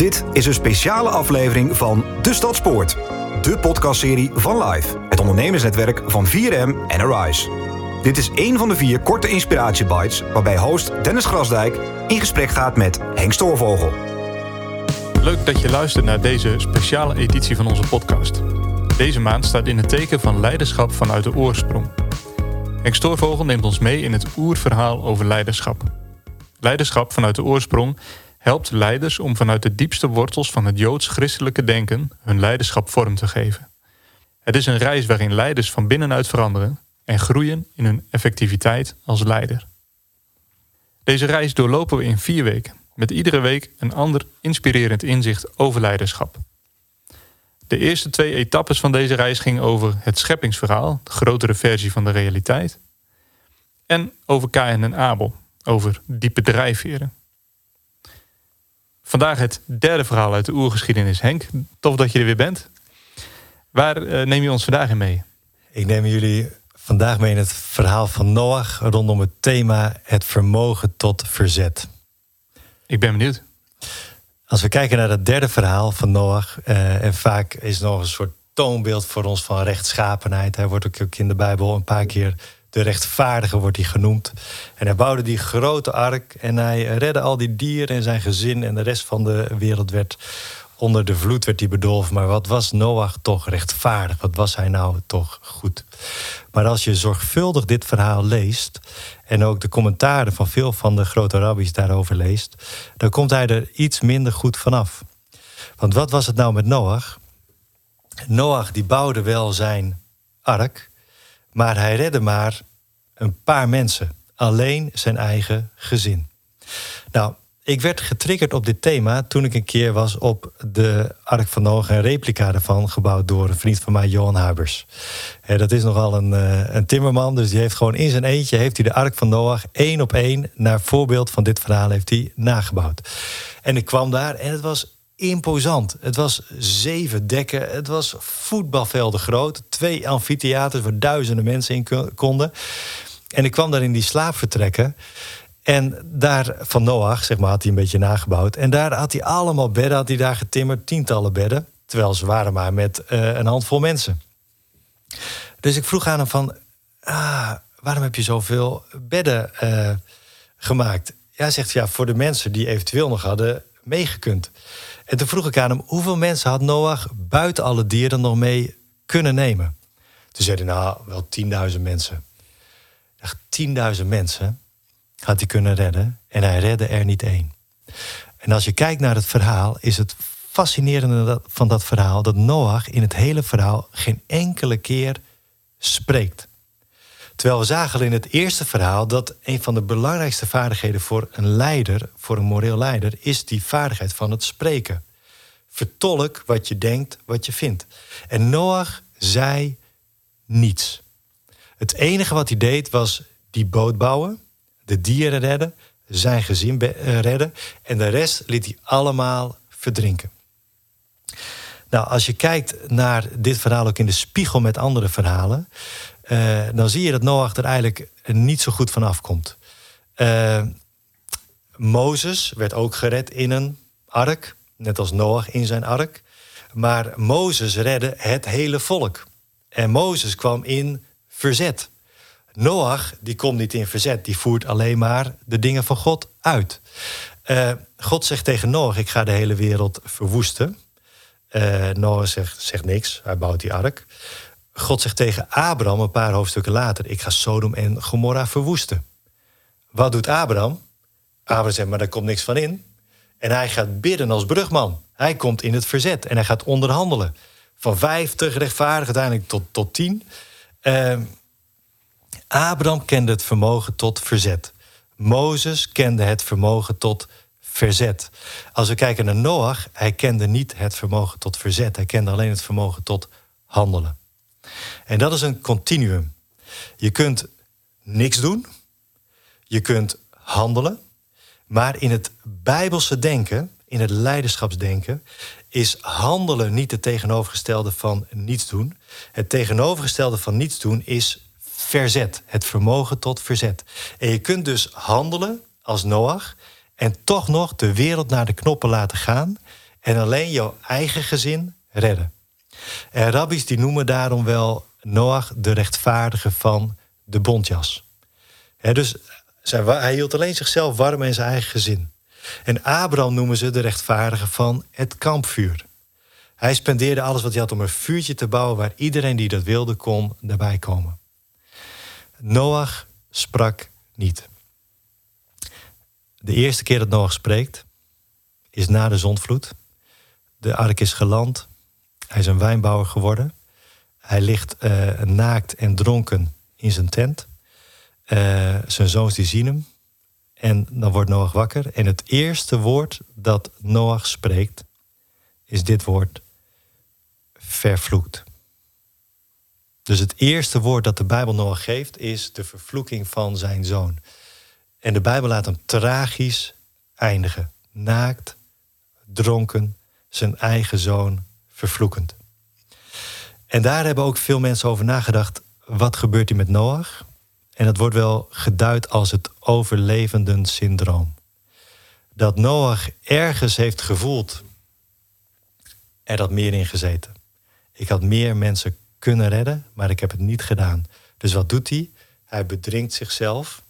Dit is een speciale aflevering van De Stadspoort. De podcastserie van Live. Het ondernemersnetwerk van 4M en Arise. Dit is één van de vier korte inspiratiebites... waarbij host Dennis Grasdijk in gesprek gaat met Henk Stoorvogel. Leuk dat je luistert naar deze speciale editie van onze podcast. Deze maand staat in het teken van leiderschap vanuit de oorsprong. Henk Stoorvogel neemt ons mee in het oerverhaal over leiderschap. Leiderschap vanuit de oorsprong helpt leiders om vanuit de diepste wortels van het joods-christelijke denken hun leiderschap vorm te geven. Het is een reis waarin leiders van binnenuit veranderen en groeien in hun effectiviteit als leider. Deze reis doorlopen we in vier weken, met iedere week een ander inspirerend inzicht over leiderschap. De eerste twee etappes van deze reis gingen over het scheppingsverhaal, de grotere versie van de realiteit, en over Kain en Abel, over diepe drijfveren. Vandaag het derde verhaal uit de oergeschiedenis. Henk, tof dat je er weer bent. Waar uh, neem je ons vandaag in mee? Ik neem jullie vandaag mee in het verhaal van Noach rondom het thema het vermogen tot verzet. Ik ben benieuwd. Als we kijken naar het derde verhaal van Noach, uh, en vaak is nog een soort toonbeeld voor ons van rechtschapenheid. Hij wordt ook in de Bijbel een paar keer de rechtvaardige wordt hij genoemd. En hij bouwde die grote ark en hij redde al die dieren en zijn gezin en de rest van de wereld werd onder de vloed werd hij bedolven. Maar wat was Noach toch rechtvaardig? Wat was hij nou toch goed? Maar als je zorgvuldig dit verhaal leest en ook de commentaren van veel van de grote rabbis daarover leest, dan komt hij er iets minder goed vanaf. Want wat was het nou met Noach? Noach die bouwde wel zijn ark, maar hij redde maar een paar mensen. Alleen zijn eigen gezin. Nou, ik werd getriggerd op dit thema toen ik een keer was op de Ark van Noach, een replica ervan, gebouwd door een vriend van mij, Johan Habers. dat is nogal een, eh, een timmerman, dus die heeft gewoon in zijn eentje heeft hij de Ark van Noach één op één, naar voorbeeld van dit verhaal, heeft hij nagebouwd. En ik kwam daar en het was imposant. Het was zeven dekken, het was voetbalvelden groot, twee amfitheaters waar duizenden mensen in konden. En ik kwam daar in die slaapvertrekken. En daar van Noach, zeg maar, had hij een beetje nagebouwd. En daar had hij allemaal bedden, had hij daar getimmerd, tientallen bedden. Terwijl ze waren maar met uh, een handvol mensen. Dus ik vroeg aan hem van, ah, waarom heb je zoveel bedden uh, gemaakt? Ja, zegt ja, voor de mensen die eventueel nog hadden meegekund. En toen vroeg ik aan hem, hoeveel mensen had Noach buiten alle dieren nog mee kunnen nemen? Toen zei hij, nou, wel 10.000 mensen. Dacht, 10.000 mensen had hij kunnen redden en hij redde er niet één. En als je kijkt naar het verhaal, is het fascinerende van dat verhaal dat Noach in het hele verhaal geen enkele keer spreekt. Terwijl we zagen in het eerste verhaal dat een van de belangrijkste vaardigheden voor een leider, voor een moreel leider, is die vaardigheid van het spreken. Vertolk wat je denkt, wat je vindt. En Noach zei niets. Het enige wat hij deed was die boot bouwen, de dieren redden, zijn gezin eh, redden en de rest liet hij allemaal verdrinken. Nou, als je kijkt naar dit verhaal ook in de spiegel met andere verhalen, uh, dan zie je dat Noach er eigenlijk niet zo goed van afkomt. Uh, Mozes werd ook gered in een ark, net als Noach in zijn ark. Maar Mozes redde het hele volk. En Mozes kwam in verzet. Noach die komt niet in verzet, die voert alleen maar de dingen van God uit. Uh, God zegt tegen Noach: Ik ga de hele wereld verwoesten. Uh, Noach zegt, zegt niks, hij bouwt die ark. God zegt tegen Abraham een paar hoofdstukken later: Ik ga Sodom en Gomorra verwoesten. Wat doet Abraham? Abraham zegt: Maar daar komt niks van in. En hij gaat bidden als brugman. Hij komt in het verzet en hij gaat onderhandelen. Van vijftig rechtvaardig uiteindelijk tot, tot tien. Uh, Abraham kende het vermogen tot verzet. Mozes kende het vermogen tot verzet. Als we kijken naar Noach, hij kende niet het vermogen tot verzet. Hij kende alleen het vermogen tot handelen. En dat is een continuum. Je kunt niks doen, je kunt handelen, maar in het bijbelse denken, in het leiderschapsdenken, is handelen niet het tegenovergestelde van niets doen. Het tegenovergestelde van niets doen is verzet, het vermogen tot verzet. En je kunt dus handelen als Noach en toch nog de wereld naar de knoppen laten gaan en alleen jouw eigen gezin redden. En rabbies die noemen daarom wel Noach de rechtvaardige van de bontjas. dus hij hield alleen zichzelf warm en zijn eigen gezin. En Abraham noemen ze de rechtvaardige van het kampvuur. Hij spendeerde alles wat hij had om een vuurtje te bouwen waar iedereen die dat wilde kon erbij komen. Noach sprak niet. De eerste keer dat Noach spreekt is na de zondvloed. De ark is geland. Hij is een wijnbouwer geworden. Hij ligt uh, naakt en dronken in zijn tent. Uh, zijn zoons die zien hem. En dan wordt Noach wakker. En het eerste woord dat Noach spreekt is dit woord vervloekt. Dus het eerste woord dat de Bijbel Noach geeft is de vervloeking van zijn zoon. En de Bijbel laat hem tragisch eindigen. Naakt, dronken, zijn eigen zoon vervloekend. En daar hebben ook veel mensen over nagedacht. Wat gebeurt er met Noach? En dat wordt wel geduid als het overlevenden syndroom. Dat Noach ergens heeft gevoeld. Er had meer in gezeten. Ik had meer mensen kunnen redden, maar ik heb het niet gedaan. Dus wat doet hij? Hij bedringt zichzelf,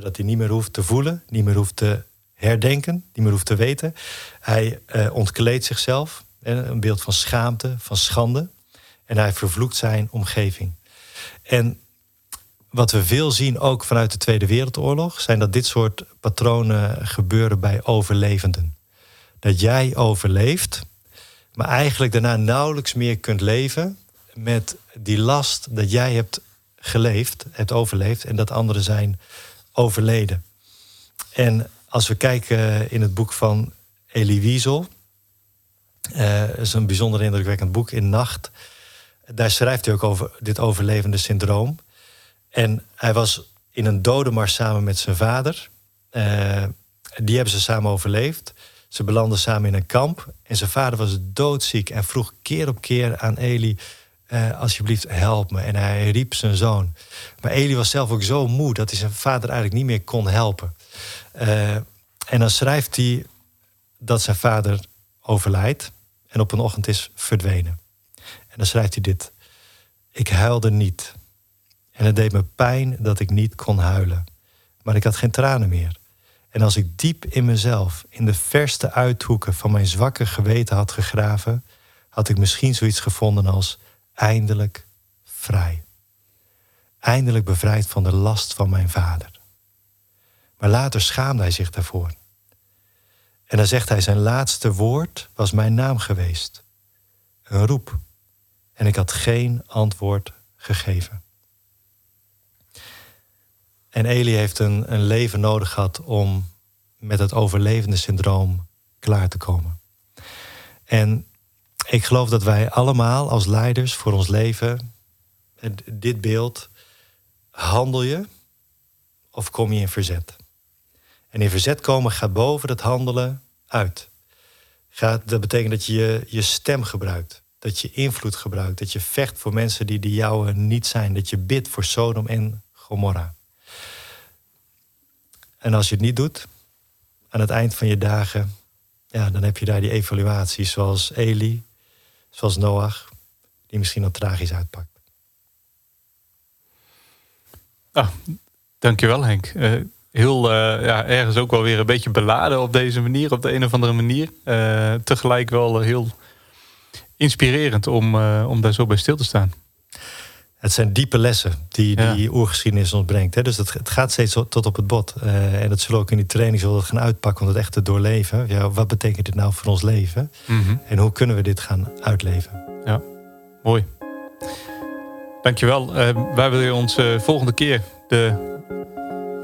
zodat hij niet meer hoeft te voelen, niet meer hoeft te herdenken, niet meer hoeft te weten. Hij uh, ontkleedt zichzelf, een beeld van schaamte, van schande. En hij vervloekt zijn omgeving. En wat we veel zien, ook vanuit de Tweede Wereldoorlog, zijn dat dit soort patronen gebeuren bij overlevenden. Dat jij overleeft, maar eigenlijk daarna nauwelijks meer kunt leven met die last dat jij hebt geleefd, hebt overleefd en dat anderen zijn overleden. En als we kijken in het boek van Elie Wiesel, uh, is een bijzonder indrukwekkend boek in Nacht. Daar schrijft hij ook over dit overlevende syndroom. En hij was in een dodemars samen met zijn vader. Uh, die hebben ze samen overleefd. Ze belanden samen in een kamp. En zijn vader was doodziek en vroeg keer op keer aan Eli... Uh, alsjeblieft, help me. En hij riep zijn zoon. Maar Eli was zelf ook zo moe dat hij zijn vader eigenlijk niet meer kon helpen. Uh, en dan schrijft hij dat zijn vader overlijdt en op een ochtend is verdwenen. En dan schrijft hij dit. Ik huilde niet. En het deed me pijn dat ik niet kon huilen. Maar ik had geen tranen meer. En als ik diep in mezelf, in de verste uithoeken van mijn zwakke geweten had gegraven, had ik misschien zoiets gevonden als eindelijk vrij. Eindelijk bevrijd van de last van mijn vader. Maar later schaamde hij zich daarvoor. En dan zegt hij: Zijn laatste woord was mijn naam geweest. Een roep. En ik had geen antwoord gegeven. En Eli heeft een, een leven nodig gehad om met het overlevende syndroom klaar te komen. En ik geloof dat wij allemaal als leiders voor ons leven, dit beeld, handel je of kom je in verzet? En in verzet komen gaat boven het handelen uit. Gaat, dat betekent dat je je stem gebruikt. Dat je invloed gebruikt. Dat je vecht voor mensen die de jouwe niet zijn. Dat je bidt voor Sodom en Gomorra. En als je het niet doet, aan het eind van je dagen, ja, dan heb je daar die evaluaties zoals Eli, zoals Noach, die misschien al tragisch uitpakt. Ah, dankjewel Henk. Uh, heel uh, ja, ergens ook wel weer een beetje beladen op deze manier, op de een of andere manier. Uh, tegelijk wel heel inspirerend om, om daar zo bij stil te staan. Het zijn diepe lessen die die oergeschiedenis ons brengt. Hè? Dus het, het, gaat steeds tot op het bot. en dat zullen we ook in die training zullen gaan uitpakken om het echt te doorleven. Ja, wat betekent dit nou voor ons leven? Mm -hmm. En hoe kunnen we dit gaan uitleven? Ja, mooi. Dankjewel. wij willen ons volgende keer de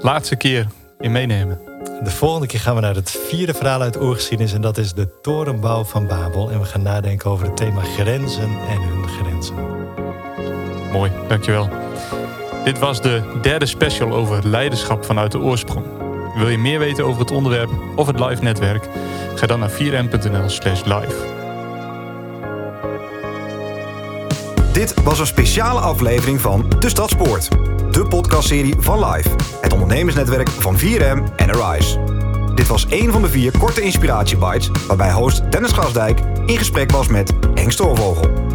laatste keer in meenemen. De volgende keer gaan we naar het vierde verhaal uit oorgeschiedenis... en dat is de torenbouw van Babel. En we gaan nadenken over het thema grenzen en hun grenzen. Mooi, dankjewel. Dit was de derde special over leiderschap vanuit de oorsprong. Wil je meer weten over het onderwerp of het live netwerk? Ga dan naar 4m.nl slash live. Dit was een speciale aflevering van De Stadspoort. de podcastserie van Live, het ondernemersnetwerk van 4M en Arise. Dit was één van de vier korte inspiratiebites waarbij host Dennis Grasdijk in gesprek was met Henk Stoorvogel.